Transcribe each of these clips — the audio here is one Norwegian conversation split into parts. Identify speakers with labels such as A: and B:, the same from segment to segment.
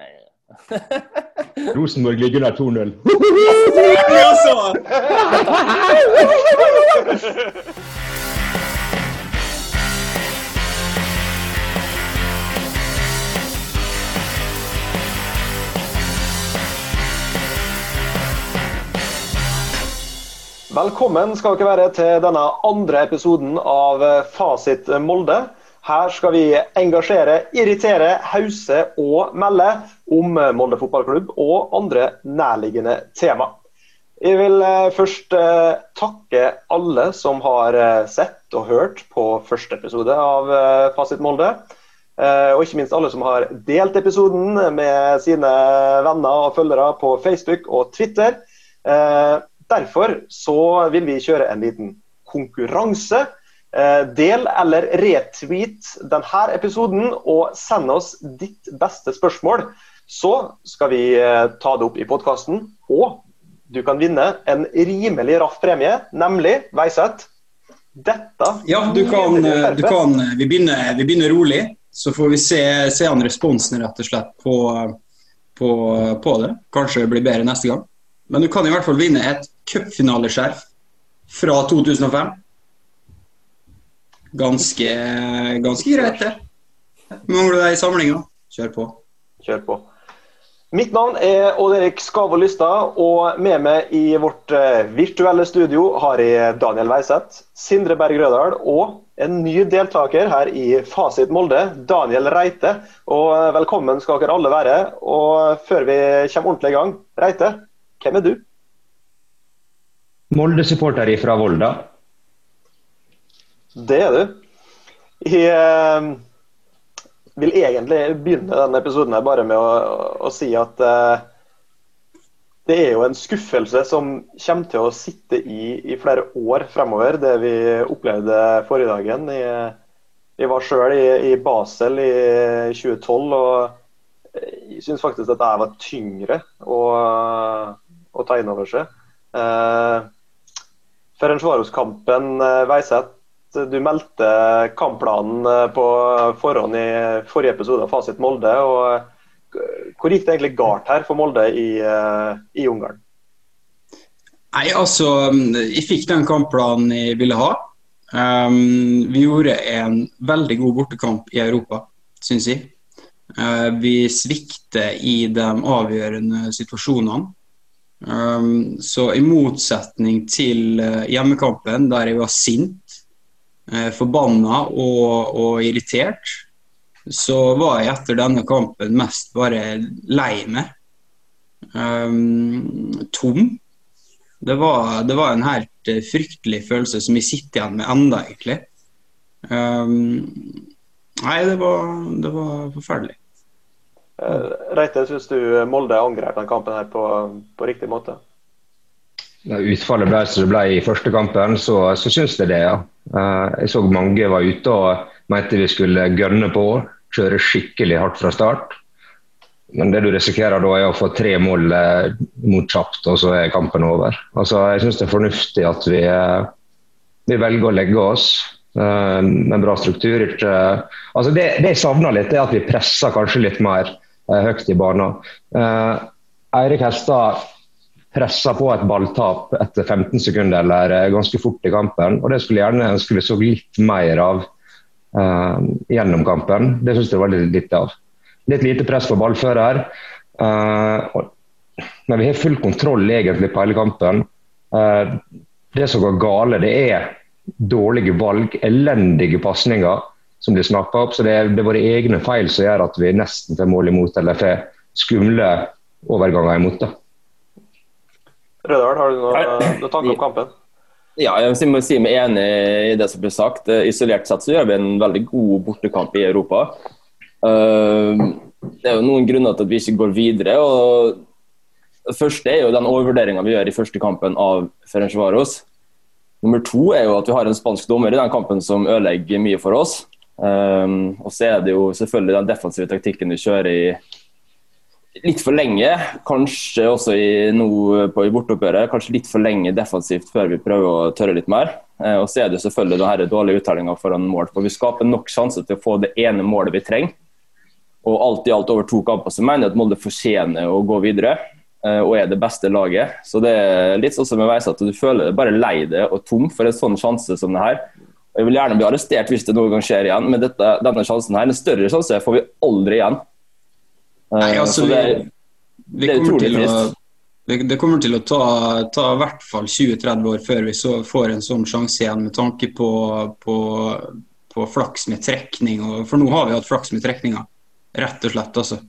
A: Rosenborg ligger under 2-0.
B: Velkommen skal dere være til denne andre episoden av Fasit Molde. Her skal vi engasjere, irritere, hause og melde om Molde fotballklubb og andre nærliggende tema. Jeg vil eh, først eh, takke alle som har eh, sett og hørt på første episode av Fasit Molde. Og ikke minst alle som har delt episoden med sine venner og følgere på Facebook og Twitter. Derfor så vil vi kjøre en liten konkurranse. Del eller retweet denne episoden og send oss ditt beste spørsmål. Så skal vi ta det opp i podkasten, og du kan vinne en rimelig raff premie, nemlig Veiseth. Dette
C: Ja, du kan, du kan vi, begynner, vi, begynner, rolig, så får vi se, se an responsen rett og slett på, på, på, det. Kanskje det blir bedre neste gang. Men du kan i hvert fall vinne et cupfinaleskjerf fra 2005. Ganske, ganske greit, det. Mangler deg i samlinga? Kjør på.
B: Kjør på. Mitt navn er Odd Erik Skavo Lystad, og med meg i vårt eh, virtuelle studio har jeg Daniel Weiseth, Sindre Berg Rødal og en ny deltaker her i Fasit Molde, Daniel Reite. Og eh, velkommen skal dere alle være. Og før vi kommer ordentlig i gang, Reite, hvem er du?
A: Molde-supporter fra Volda.
B: Det er du. Jeg eh, vil egentlig begynne denne episoden her bare med å, å si at uh, det er jo en skuffelse som kommer til å sitte i, i flere år fremover, det vi opplevde forrige dagen. Jeg, jeg var sjøl i, i, Basel i 2012, og jeg syns faktisk at det var tyngre å, å ta inn over seg. Uh, Ferencvaros-kampen, Veiseth du meldte kampplanen eh, på forhånd i forrige episode av Fasit Molde. og eh, Hvor gikk det egentlig galt her for Molde i, eh, i Ungarn?
C: Nei, altså, Jeg fikk den kampplanen jeg ville ha. Um, vi gjorde en veldig god bortekamp i Europa, syns jeg. Uh, vi svikter i de avgjørende situasjonene. Um, så i motsetning til hjemmekampen, der jeg var sint forbanna og, og, irritert, så var jeg etter denne kampen mest bare lei meg. Um, tom. Det var, det var, en helt eh, fryktelig følelse som jeg sitter igjen med enda egentlig. Um, nei, det var, det var forferdelig.
B: Uh, Reite, syns du Molde angrep den kampen her på, på riktig måte?
A: Utfallet ble som det ble i første kampen, så, så syns jeg det, ja. Eh, jeg så mange var ute og mente vi skulle gønne på, kjøre skikkelig hardt fra start. Men det du risikerer da er å få tre mål eh, mot kjapt, og så er kampen over. Altså, jeg syns det er fornuftig at vi, eh, vi velger å legge oss med bra struktur. Altså det, det jeg savner litt, er at vi presser kanskje litt mer høyt i banen. Eirik Hestad pressa på et balltap etter 15 sekunder eller eh, ganske fort i kampen. og Det skulle gjerne ønske vi så litt mer av uh, gjennom kampen. Det syns jeg var litt, litt av. Litt lite press på ballfører. Uh, men vi har full kontroll egentlig på hele kampen. Uh, det som går gale, det er dårlige valg, elendige pasninger som blir snappa opp. Så det er, det er våre egne feil som gjør at vi nesten får mål imot, eller får skumle overganger imot. det.
B: Rødal, har du noen noe tanker om kampen?
D: Ja, jeg må si meg enig i det som blir sagt. Eh, isolert sett så gjør vi en veldig god bortekamp i Europa. Eh, det er jo noen grunner til at vi ikke går videre. og Det første er jo den overvurderinga vi gjør i første kampen av Ferencvaros. Nummer to er jo at vi har en spansk dommer i den kampen som ødelegger mye for oss. Um, og så er det jo selvfølgelig den defensive taktikken vi kjører i litt for lenge, kanskje også i, no, på, i borteoppgjøret. Kanskje litt for lenge defensivt før vi prøver å tørre litt mer. Eh, og så er det selvfølgelig denne dårlige uttellinga foran mål. For vi skaper nok sjanser til å få det ene målet vi trenger. Og alt i alt over to kamper så mener jeg at Molde fortjener å gå videre. Eh, og er det beste laget. Så det er litt sånn som med at du føler deg bare lei deg og tom for en sånn sjanse som det her. Jeg vil gjerne bli arrestert hvis det noen gang skjer igjen, men dette, denne sjansen her, en større sjanse får vi aldri igjen.
C: Eh, Nei, altså, det, vi, det, er utrolig trist. Det, det, kommer til å ta, ta i hvert fall 20-30 år før vi får en sånn sjanse igjen, med tanke på, på, på flaks med trekning. Og, for nå har vi hatt flaks med trekninga, rett og slett. altså.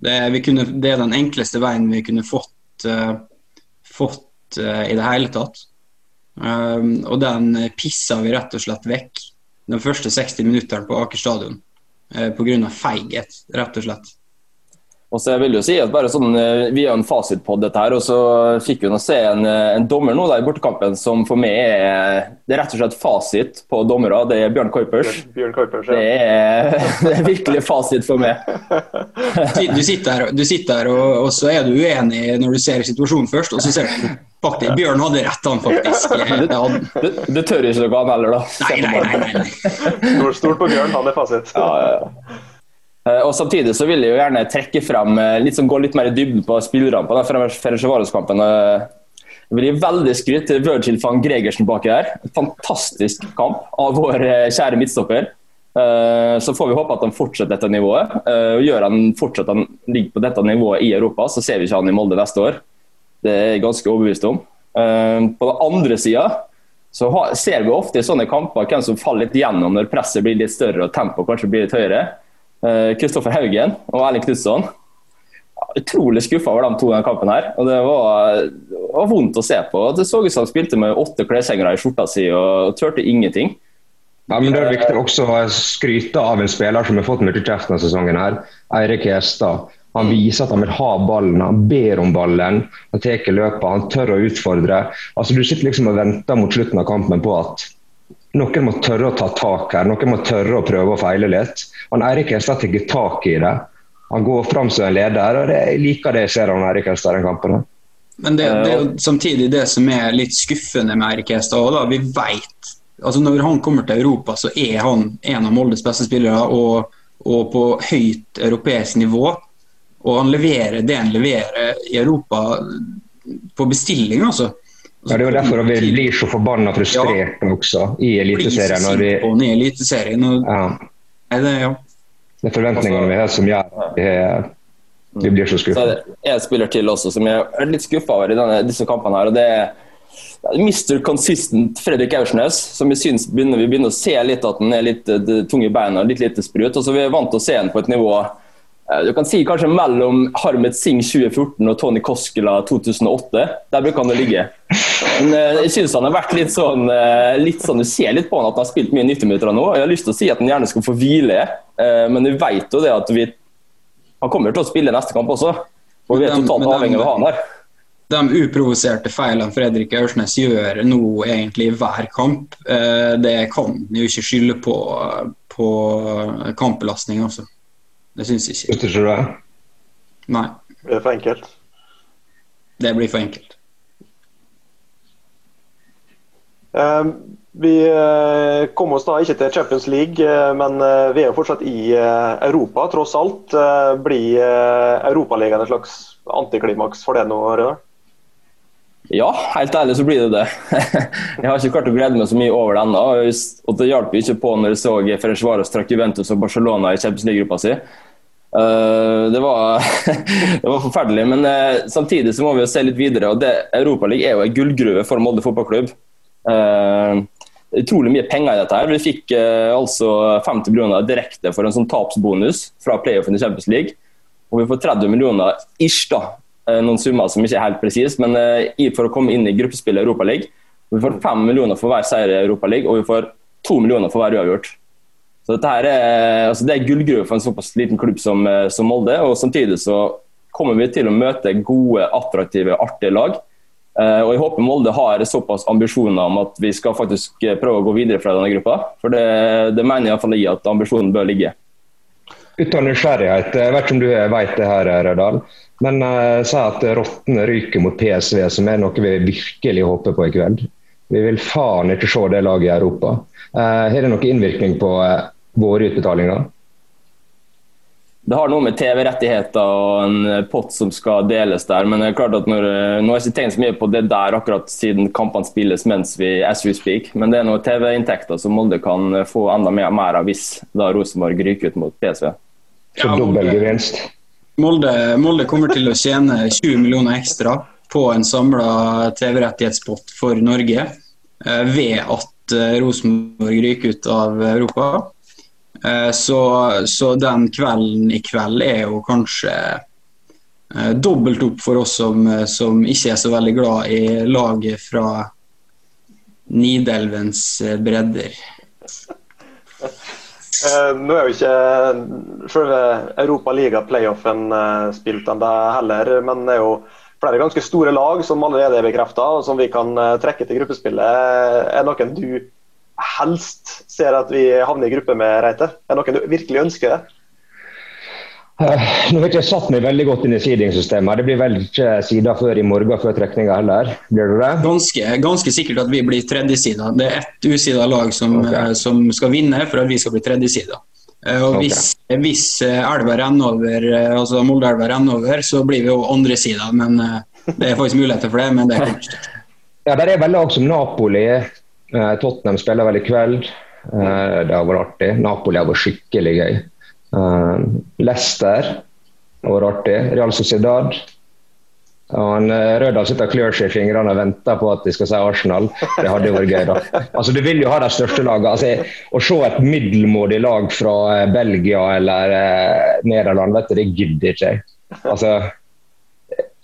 C: Det, kunne, det, er den enkleste veien vi kunne fått, uh, fått uh, i det hele tatt. Um, og den pissa vi rett og slett vekk de første 60 minuttene på Aker stadion uh, pga. feighet, rett og slett.
D: Og så jeg vil jo si at bare sånn, eh, Vi har en fasit på dette, her, og så fikk vi se en, eh, en dommer nå der i bortekampen som for meg er det er rett og slett fasit på dommere. Det er Bjørn Kuipers.
B: Bjørn Kuipers ja.
D: det, er, det, er, virkelig fasit for meg.
C: Du sitter her, du sitter her og, og, så er du uenig når du ser situasjonen først, og så ser du faktisk Bjørn hadde rett, han faktisk.
D: Du, du, tør ikke noe annet heller, da?
C: Nei, nei, nei. nei.
B: Stort på Bjørn, han er fasit.
D: Ja, ja, ja. Eh, og Samtidig så vil jeg jo gjerne trekke frem eh, litt som går litt mer i dybden på spillerne Ferencvaros-kampen. Eh, jeg vil gi veldig skryt til Virgil van Gregersen baki her. Fantastisk kamp av vår kjære midtstopper. Så får vi håpe at han fortsetter dette nivået. og Gjør han fortsatt han ligger på dette nivået i Europa, så ser vi ikke han i Molde neste år. Det er jeg ganske overbevist om. På den andre sida så ser vi ofte i sånne kamper hvem som faller litt gjennom når presset blir litt større og tempoet kanskje blir litt høyere. Kristoffer eh, Haugen og Erling Knutson. Utrolig skuffa over de to denne kampen. her, og Det var, var vondt å se på. Det så ut som han spilte med åtte kleshengere i skjorta si og, og turte ingenting.
A: Ja, men Det er viktig også å skryte av en spiller som har fått mye kjeft denne sesongen. her, Eirik Hestad. Han mm. viser at han vil ha ballen, han ber om ballen. Han tar løpet, han tør å utfordre. Altså Du sitter liksom og venter mot slutten av kampen på at noen må tørre å ta tak her, noen må tørre å prøve å feile litt. Han Eirik Hestad tar tak i det. Han går fram som en leder, og det, jeg liker det jeg ser av Eirik Hestad i den kampen.
C: Men det, det, er jo samtidig det som er litt skuffende med Eirik Hestad. Vi vet altså Når han kommer til Europa, så er han en av Moldes beste spillere og, og på høyt europeisk nivå. Og han leverer det han leverer i Europa på bestilling, altså.
A: Ja, Det er jo derfor vi blir så forbanna frustrert ja. også i Eliteserien. Når
C: vi... på i Eliteserien. Ja. Det, ja.
A: det er forventningene vi har som gjør at vi, blir så skuffa.
D: Det er en spiller til også som jeg er litt skuffa over i denne, disse kampene. her, og det er Mr. Consistent Fredrik Aursnes, som vi syns begynner, vi begynner å se litt at han er litt tung i beina, litt lite sprut. og så Vi er vant til å se han på et nivå Eh, du kan si kanskje mellom Harmet Singh 2014 og Tony Koskela 2008. Der bruker han å ligge. Men eh, jeg synes han har vært litt sånn, eh, litt sånn Du ser litt på han at han har spilt mye 90-minutter nå. Jeg har lyst til å si at han gjerne skal få hvile, men vi vet jo det at vi, han kommer til å spille neste kamp også. Og vi er totalt avhengig av han her.
C: De uprovoserte feilene Fredrik Aursnes gjør nå egentlig i hver kamp, det kan han jo ikke skylde på, på kampbelastning. også. Det syns jeg ikke.
A: Syns ikke det?
C: Nei.
B: Blir er for enkelt?
C: Det blir for enkelt.
B: Um, vi uh, kom oss da ikke til Champions League, uh, men eh, vi er jo fortsatt i Europa, tross alt. blir Europaligaen et slags antiklimaks for det nå, Rødal?
D: Ja, helt ærlig så blir det det. jeg har ikke klart å glede meg så mye over det ennå. Og det hjalp ikke på når jeg så Ferencvaros trakk Juventus og Barcelona i Champions si. Uh, det, var, det, var, forferdelig, men uh, samtidig så må vi jo se litt videre. og Europaligaen er jo en gullgruve for Molde fotballklubb. Utrolig mye penger i dette. her. Vi fikk altså 50 millioner direkte for en sånn tapsbonus fra playoffen i Champions League. Og vi får 30 millioner ish da, Eh, noen summer som ikke er helt presise, men eh, for å komme inn i gruppespillet Europaligaen. Vi får fem millioner for hver seier i Europaligaen, og vi får to millioner for hver uavgjort. Så dette her er, altså det er gullgruve for en såpass liten klubb som, eh, som, Molde. og Samtidig så kommer vi til å møte gode, attraktive, artige lag. og Jeg håper Molde har såpass ambisjoner om at vi skal faktisk prøve å gå videre fra denne gruppa. For det, det mener jeg iallfall i at ambisjonen bør ligge.
A: Ut av nysgjerrighet, jeg vet ikke om du vet det her, Rødal. Men jeg sa at Rottene ryker mot PSV, som er noe vi virkelig håper på i kveld. Vi vil faen ikke se det laget i Europa. Uh, har det noen innvirkning på uh, våre utbetalinger?
D: det har noe med TV-rettigheter og en pott som skal deles der. Men det er klart at når, nå har jeg ikke tenkt så mye på det der akkurat siden kampene spilles mens vi as we speak. Men det er noen TV-inntekter som Molde kan få enda mer, mer av hvis da Rosenborg ryker ut mot PSV.
A: Så ja, dobbel gevinst.
C: Molde, Molde kommer til å tjene 20 millioner ekstra på en samla TV-rettighetspott for Norge eh, ved at eh, Rosenborg ryker ut av Europa. Eh, så, så, den kvelden i kveld er jo kanskje dobbelt opp for oss som, som, ikke er så veldig glad i laget fra Nidelvens bredder.
B: Nå er jo ikke selve Europaliga-playoffen spilt ennå heller, men det er jo flere ganske store lag som allerede er bekrefta, og som vi kan trekke til gruppespillet. Er noen du helst ser at vi havner i gruppe med Reite? Er noen du virkelig ønsker det?
A: Uh, nå har jeg satt meg veldig godt inn i seedingsystemet. Det blir vel ikke sider før i morgen før trekninga heller? Blir det det?
C: Ganske, ganske sikkert at vi blir tredjesida. Det er ett usida lag som, okay. uh, som, skal vinne for at vi skal bli tredjesida. Og og okay. Hvis, hvis elva renner over, altså Molde-elva renner over, så blir vi jo andre sida. Men det er faktisk muligheter for det. men det er
A: Ja, der er vel lag som Napoli, Eh, Tottenham spiller vel i kveld. Eh, det har vært artig. Napoli har vært skikkelig gøy. Eh, Leicester det var artig. Real Sociedad. Han, Rødal sitter og klør seg i fingrene og venter på at de skal si Arsenal. Det hadde vært gøy, da. Altså, Du vil jo ha de største lagene. Altså, å se et middelmådig lag fra Belgia eller eh, Nederland, vet du, det gidder ikke jeg. Altså,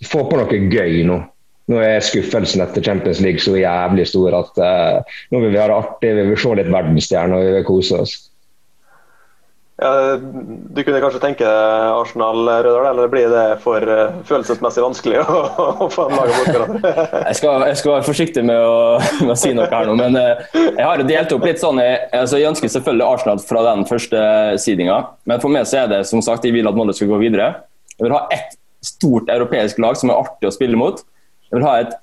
A: få på noe gøy nå nå er skuffelsen etter Champions League så jævlig stor at eh, nå vil vi ha det artig, vi vil se litt verdensstjerner og vi vil kose oss.
B: Ja, du kunne kanskje tenke Arsenal, Rødal, eller blir det for uh, følelsesmessig vanskelig å, å få laget bort
D: jeg, skal, jeg skal være forsiktig med å, med å, si noe her nå, men uh, jeg har delt opp litt sånn. Jeg, altså, jeg ønsker selvfølgelig Arsenal fra den første sidinga, men for meg så er det som sagt, jeg vil at Molde skal gå videre. Jeg vil ha ett stort europeisk lag som er artig å spille mot. Jeg vil ha et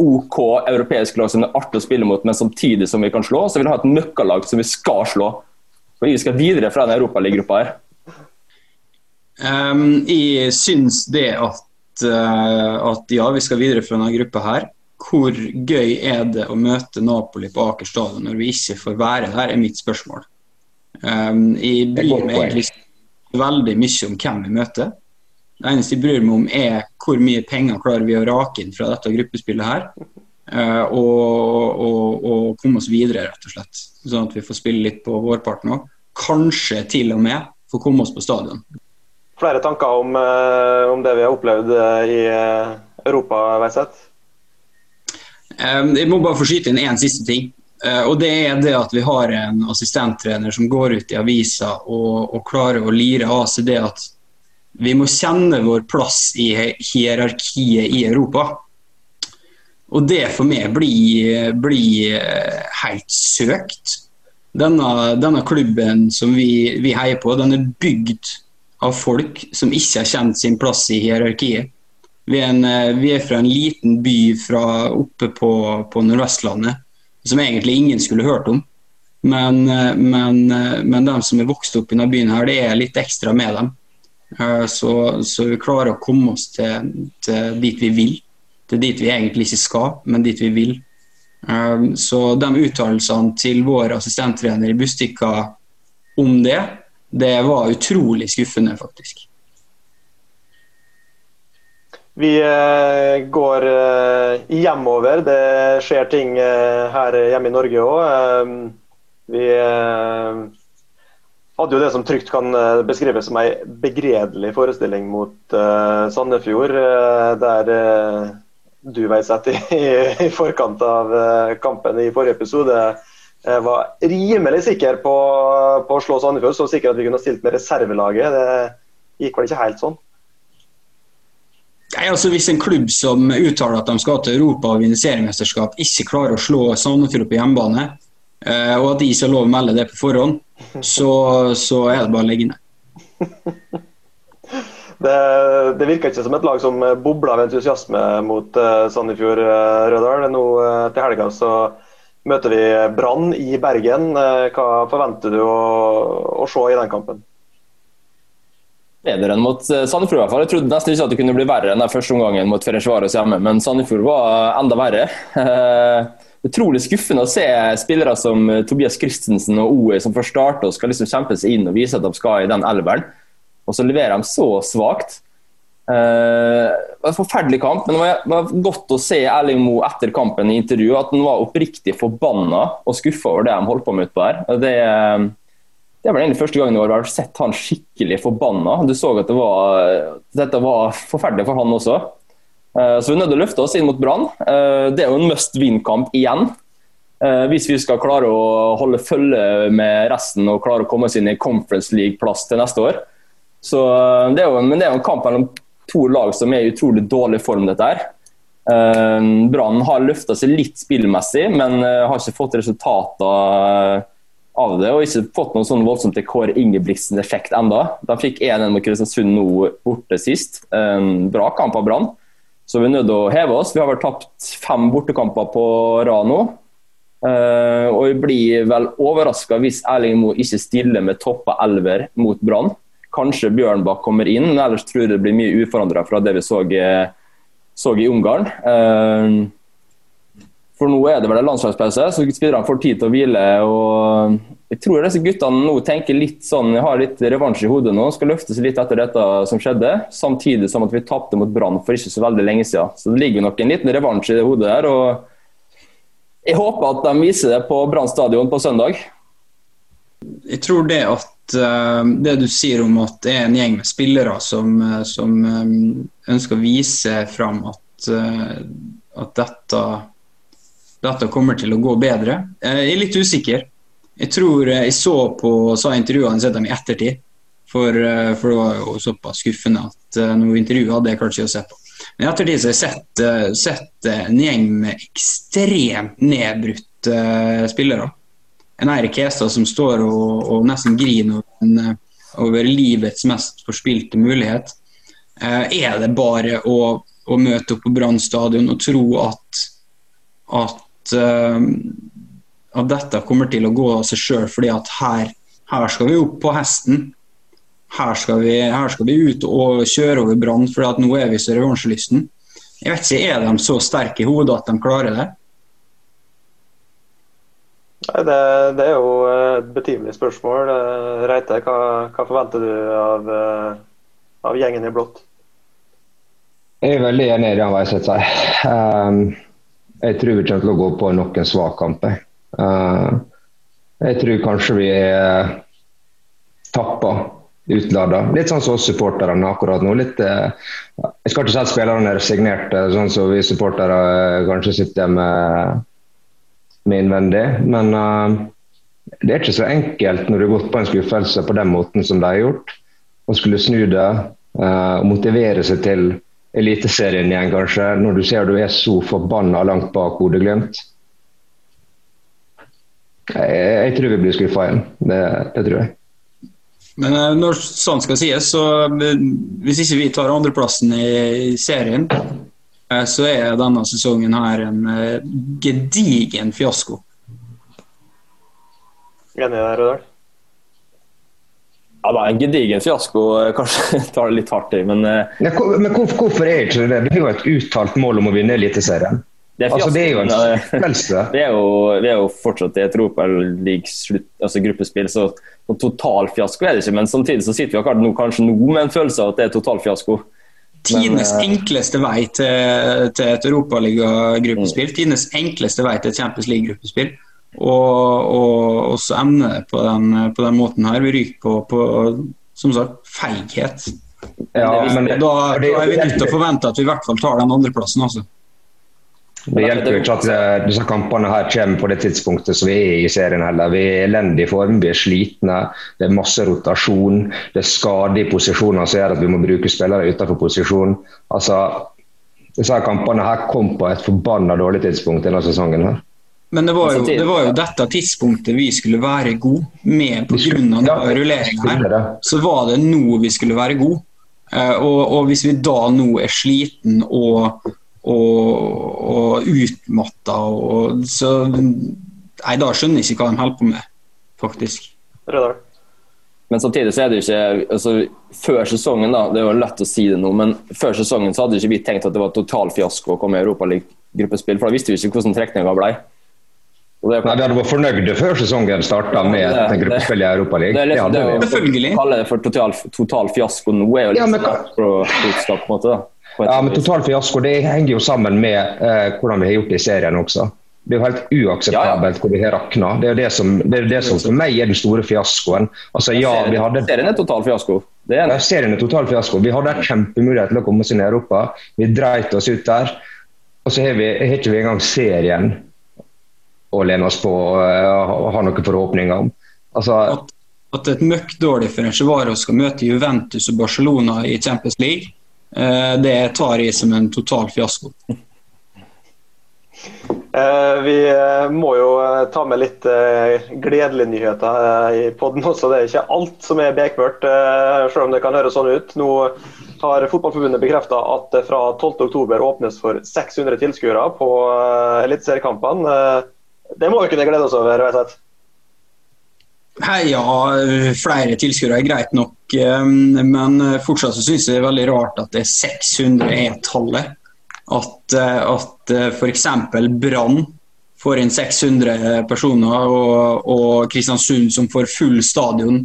D: OK europeisk lag som er artig å spille mot, men samtidig som vi kan slå. Så jeg vil ha et nøkkellag som vi skal slå. For vi skal videre fra den europaligagruppa her.
C: Um, jeg syns det at, uh, at ja, vi skal videre fra denne gruppa her. Hvor gøy er det å møte Napoli på Aker stadion når vi ikke får være der, er mitt spørsmål. Um, jeg bryr meg egentlig veldig mye om hvem vi møter. Det eneste jeg bryr meg om, er hvor mye penger klarer vi å rake inn fra dette gruppespillet her. Uh, og, og, og, komme oss videre, rett og slett. Sånn at vi får spille litt på vårparten òg. Kanskje til og med få komme oss på stadion.
B: Flere tanker om, uh, om det vi har opplevd uh, i Europa, Veiseth?
C: jeg må bare få skyte inn én siste ting. og Det er det at vi har en assistenttrener som går ut i avisa og, og klarer å lire av seg det at vi må kjenne vår plass i hierarkiet i Europa. Og det for meg blir, blir eh, helt søkt. Denne, denne klubben som vi, vi, heier på, den er bygd av folk som ikke har kjent sin plass i hierarkiet. Vi er, en, eh, vi er fra en liten by fra oppe på, på Nordvestlandet som egentlig ingen skulle hørt om. Men, eh, men, men de som er vokst opp i denne byen, her, det er litt ekstra med dem. Så, så, vi klarer å komme oss til, til, dit vi vil. Til dit vi egentlig ikke skal, men dit vi vil. Eh, så de uttalelsene til vår assistenttrener i Bustika om det, det var utrolig skuffende, faktisk.
B: Vi eh, går hjemover. Det skjer ting her hjemme i Norge òg. Vi hadde jo det som trygt kan eh, beskrives som ei begredelig forestilling mot Sandefjord, der du Veiseth, i, i forkant av kampen i forrige episode var rimelig sikker på, på, å slå Sandefjord. Så sikker at vi kunne stilt med reservelaget. Det gikk vel ikke helt sånn?
C: Nei, altså Hvis en klubb som uttaler at de skal til Europa og vinne seriemesterskap, ikke klarer å slå Sandefjord på hjemmebane, og at de ikke har lov å melde det på forhånd, så, så er det bare å legge ned.
B: Det, det, virker ikke som et lag som bobler av entusiasme mot uh, Sandefjord uh, Rødal. Nå til helga så møter vi Brann i Bergen. Hva forventer du å, å, se i den kampen?
D: bedre enn mot eh, Sandefjord. i hvert fall. Jeg trodde nesten ikke at det kunne bli verre enn den første omgangen mot Ferencvaros hjemme, men Sandefjord var enda verre. Utrolig skuffende å se spillere som eh, Tobias Christensen og OE som får starte og skal liksom kjempe seg inn og vise at de skal i den elveren, og så leverer de så svakt. Uh, det var en forferdelig kamp, men det var, godt å se Erling Moe etter kampen i intervju at han var oppriktig forbanna og skuffa over det de holdt på med utpå her. Det, det er vel egentlig første gangen jeg har sett han skikkelig forbanna. Du så at det var, dette var forferdelig for han også. Uh, så vi er nødt til å løfte oss inn mot Brann. Uh, det er jo en must win-kamp igjen. Eh, hvis vi skal klare å holde følge med resten og klare å komme oss inn i Conference League-plass til neste år. Så det er jo, men det er jo en kamp mellom to lag som er i utrolig dårlig form. dette her. Brann har løfta seg litt spillmessig, men har ikke fått resultater av det, og ikke fått noen sånn voldsomt Kåre Ingebrigtsen-effekt enda. De fikk 1-1 mot Kristiansund nå borte sist. Bra kamp av Brann. Så vi er nødt til å heve oss. Vi har vel tapt fem bortekamper på rad nå. Og vi blir vel overraska hvis Erling Moe ikke stiller med toppa elver mot Brann. Kanskje Bjørnbakk kommer inn, men ellers tror jeg det blir mye uforandra fra det vi så, så i Ungarn. Uh, for nå er det vel en landslagspause, så spillerne får tid til å hvile. og Jeg tror disse guttene nå tenker litt sånn, har litt revansj i hodet nå. Skal løfte seg litt etter dette som skjedde. Samtidig som at vi tapte mot Brann for ikke så veldig lenge siden. Så det ligger nok en liten revansj i det hodet der. og Jeg håper at de viser det på Brann stadion på søndag.
C: Jeg tror det at uh, det du sier om at det er en gjeng med spillere som, uh, som um, ønsker å vise fram at, uh, at dette dette kommer til å gå bedre. uh, jeg er litt usikker. Jeg tror eh, jeg så på sa intervjuene sett dem i ettertid. For, eh, for, det var jo såpass skuffende at noe intervju hadde jeg kanskje ikke å se på. Men i ettertid så har jeg sett, sett en gjeng med ekstremt nedbrutte spillere. En Eirik Hestad som står og, og nesten griner over, over, livets mest forspilte mulighet. Er det bare å, å møte opp på Brann stadion og tro at, at uh, at dette kommer til å gå av seg sjøl, fordi at her, her, skal vi opp på hesten. Her skal vi, her skal vi ut og kjøre over Brann, for nå er vi så revansjelysten. Jeg vet ikke, Er de så sterke i hodet at de klarer det?
B: Nei, det, det, er jo et betimelig spørsmål. Eh, Reite, hva, hva forventer du av, eh, av, gjengen i blått?
A: Jeg er veldig enig i det Weiseth sier. Um, jeg tror vi kommer til å gå på noen svak kamper. Uh, jeg tror kanskje vi er tappa, utlada. Litt sånn som oss supporterne akkurat nå. Litt, jeg skal ikke si at spillerne er resignerte, sånn som vi supportere kanskje sitter med, med innvendig. Men det er ikke så enkelt når du har gått på en skuffelse på den måten som de har gjort. Å skulle snu det og motivere seg til Eliteserien igjen, kanskje, når du ser du er så forbanna langt bak Bodø-Glimt. Jeg, jeg, tror vi blir skuffa igjen. Det, det, tror jeg.
C: Men eh, når sånn skal sies, så hvis ikke vi tar andreplassen i serien, så er denne sesongen her en gedigen fiasko.
B: Enig der, Rødahl?
D: Ja, det er En gedigen fiasko. Kanskje tar det litt hardt i, men
A: ja, Men hvorfor, er ikke det det? er jo et uttalt mål om å vinne Eliteserien. Det er, altså, det er jo en skuffelse.
D: Vi er jo, vi er jo fortsatt i et altså gruppespill, så total fiasko er det ikke. Men samtidig så sitter vi akkurat nå, kanskje nå med en følelse av at det er total fiasko.
C: Tidenes uh, enkleste vei til, til et europaligagruppespill. Mm. Tidenes enkleste vei til et Champions League-gruppespill. Og, og, og, så det på den, på den måten her. Vi ryker på, på som sagt, feighet. Ja, men, da, da, er vi nødt til å forvente at vi i hvert fall tar den andreplassen. Altså.
A: Det hjelper jo ikke at eh, disse kampene her kommer på det tidspunktet som vi er i serien heller. Vi er i elendig form, vi er slitne, det er masse rotasjon. Det er skadige i posisjoner som gjør at vi må bruke spillere utenfor posisjon. Altså, disse kampene her kom på et forbanna dårlig tidspunkt denne sesongen. her.
C: Men det var, jo, det var, jo, dette tidspunktet vi skulle være gode med pga. Ja, rulleringa her. Så var det nå vi skulle være gode. Uh, og, og, hvis vi da nå er sliten og, og, og utmatta, og, så Nei, da skjønner jeg ikke hva de holder på med, faktisk.
B: Rødal.
D: Men samtidig så er det jo ikke altså, Før sesongen, da, det er jo lett å si det nå, men før sesongen så hadde ikke vi tenkt at det var total fiasko å komme i Europaliga-gruppespill, for da visste vi ikke hvordan trekninga ble.
A: Nei, Vi hadde vært fornøyde før sesongen starta med
D: Ja,
A: et
D: det-
A: gruppespill i Europaligaen.
D: Det
A: Det
D: liksom, det å
A: vi.
C: Selvfølgelig.
D: kalle det for total, total fiasko nå er jo litt
A: Ja, men
D: sånn
A: hva-
D: klokskap, på en måte. da. På et
A: Ja, men total fiasko det henger jo sammen med eh, hvordan vi har gjort det i serien også. Det er jo helt uakseptabelt hvor vi har rakna. Det er det som, det er det som for meg er den store fiaskoen. Altså ja, vi hadde
D: Serien er total fiasko. Det er
A: Ja, serien er total fiasko. Vi hadde en kjempemulighet til å komme oss inn i Europa. Vi dreit oss ut der. Og så har vi har ikke vi engang serien å lene oss på og eh, ha noen forhåpninger om. Altså,
C: At, at et møkkdårlig Ferencvaro skal møte Juventus og Barcelona i Champions League, det tar jeg som en total fiasko.
B: Eh, vi eh, må jo eh, ta med litt eh, gledelige nyheter eh, i podden også. Det er ikke alt som er bekmørkt, eh, selv om det kan høres sånn ut. Nå har Fotballforbundet bekrefta at det fra 12.10 åpnes for 600 tilskuere på eliteseriekampene. Eh, det må vi kunne glede oss over. jeg.
C: Ja, flere tilskuere er greit nok, eh, men fortsatt så synes jeg det er veldig rart at det er 600 er tallet. At, eh, at f.eks. Brann får inn 600 personer, og, og Kristiansund som får full stadion.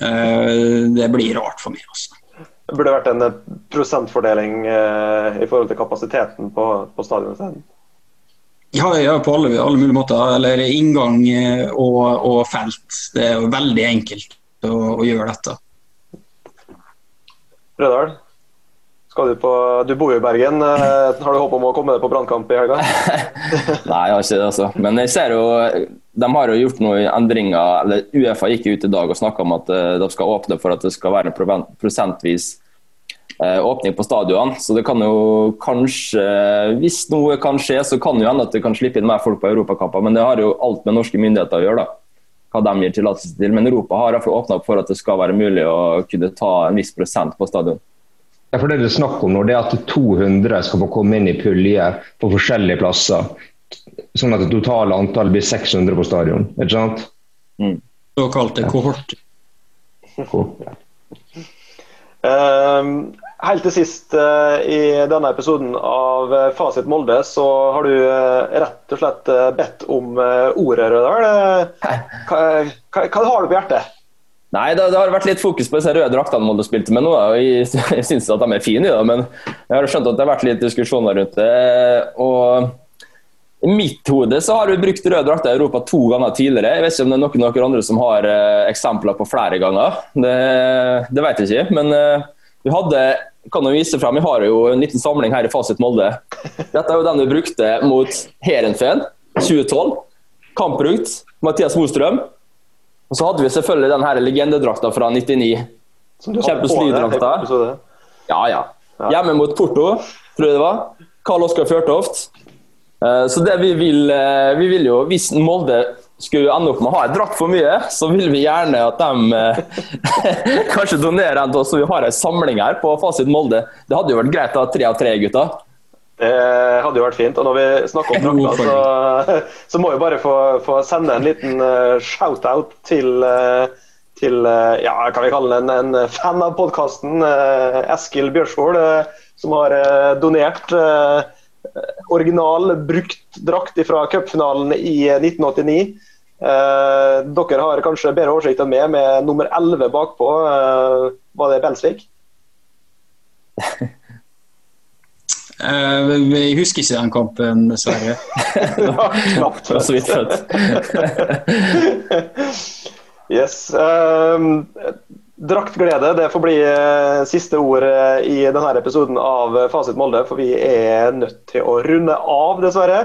C: eh, Det blir rart for meg. altså.
B: Det burde vært en eh, prosentfordeling eh, i forhold til kapasiteten på, på stadionet.
C: Ja, ja på alle, alle mulige måter. Eller inngang eh, og, og felt. Det er jo veldig enkelt å, å gjøre dette.
B: Rødal, skal du på Du bor jo i Bergen. eh, Har du håp om å komme deg på brannkamp i helga?
D: Nei, jeg har ikke det, altså. Men jeg ser jo De har jo gjort noen endringer. eller Uefa gikk ut i dag og snakka om at eh, de skal åpne for at det skal være en prosentvis eh, åpning på stadion. Så det kan jo kanskje Hvis noe kan skje, så kan det jo hende at det kan slippe inn mer folk på europakamper. Men det har jo alt med norske myndigheter å gjøre, da. Hva de gir tillatelse til. Men Europa har i hvert fall åpna opp for at det skal være mulig å kunne ta en viss prosent på stadion.
A: Ja, for Det det er snakk om nå, det er at 200 skal få komme inn i puljer på forskjellige plasser. Sånn at det totale antallet blir 600 på stadion. Ikke sant?
C: Såkalte kohort.
B: Ehm, helt til sist eh, i denne episoden av eh, Fasit Molde, så har du eh, rett og slett bedt om ordet, Rødal. Eh, Hva, hva, hva har du på hjertet?
D: Nei, det, det har vært litt fokus på disse røde draktene Molde spilte med nå. og Jeg, jeg syns at de er fine, da, men jeg har skjønt at det har vært litt diskusjoner rundt det. Og I mitt hode så har vi brukt røde drakter i Europa to ganger tidligere. Jeg vet ikke om det er noen, noen andre som har eksempler på flere ganger. Det, det vet jeg ikke. Men vi hadde kan jo vise frem, Vi har jo en liten samling her i Fasit Molde. Dette er jo den vi brukte mot Heerenveen 2012. Kampbrukt. Mathias Mostrøm. Og så hadde vi selvfølgelig den her legendedrakta fra 99.
B: Kjempe
D: Champions League-drakta. Ja, ja.
B: Ja.
D: Hjemme mot Porto, tror jeg det var. Karl Oskar Fjørtoft. Eh, Så det vi vil, eh, vi vil jo, Hvis Molde skulle ende opp med å ha et drakt for mye, så vil vi gjerne at de eh, kanskje donerer en til oss, så vi har en samling her på Fasit Molde. Det hadde jo vært greit å ha tre av tre, gutter.
B: Det hadde jo vært fint. Og når vi snakker om drakta, så, så må vi bare få, få sende en liten eh, shout-out til, eh, til eh, ja, kan vi kalle det en, en fan av podkasten, Eskil Bjørsvold, som har donert eh, original, brukt drakt fra cupfinalen i eh, 1989. Eh, dere har kanskje bedre oversikt enn meg, med nummer 11 bakpå. Eh, var det Belsvik?
C: Eh, jeg husker ikke den kampen, dessverre.
B: Knapt.
D: Så vidt født.
B: Yes. ehm, draktglede det får bli eh, siste ord eh, i denne episoden av Fasit Molde, for vi er nødt til å runde av, dessverre.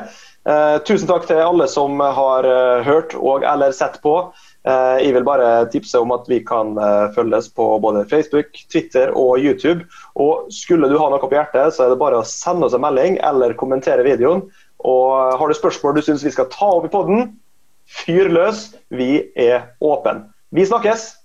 B: Eh, tusen takk til alle som har eh, hørt og eller sett på. Eh, jeg vil bare tipse om at vi kan eh, følges på både Facebook, Twitter og YouTube. Og skulle du ha noe på hjertet, så er det bare å sende oss en melding eller kommentere videoen. Og har du spørsmål du syns vi skal ta opp i podden, fyr løs. Vi er åpne. Vi snakkes!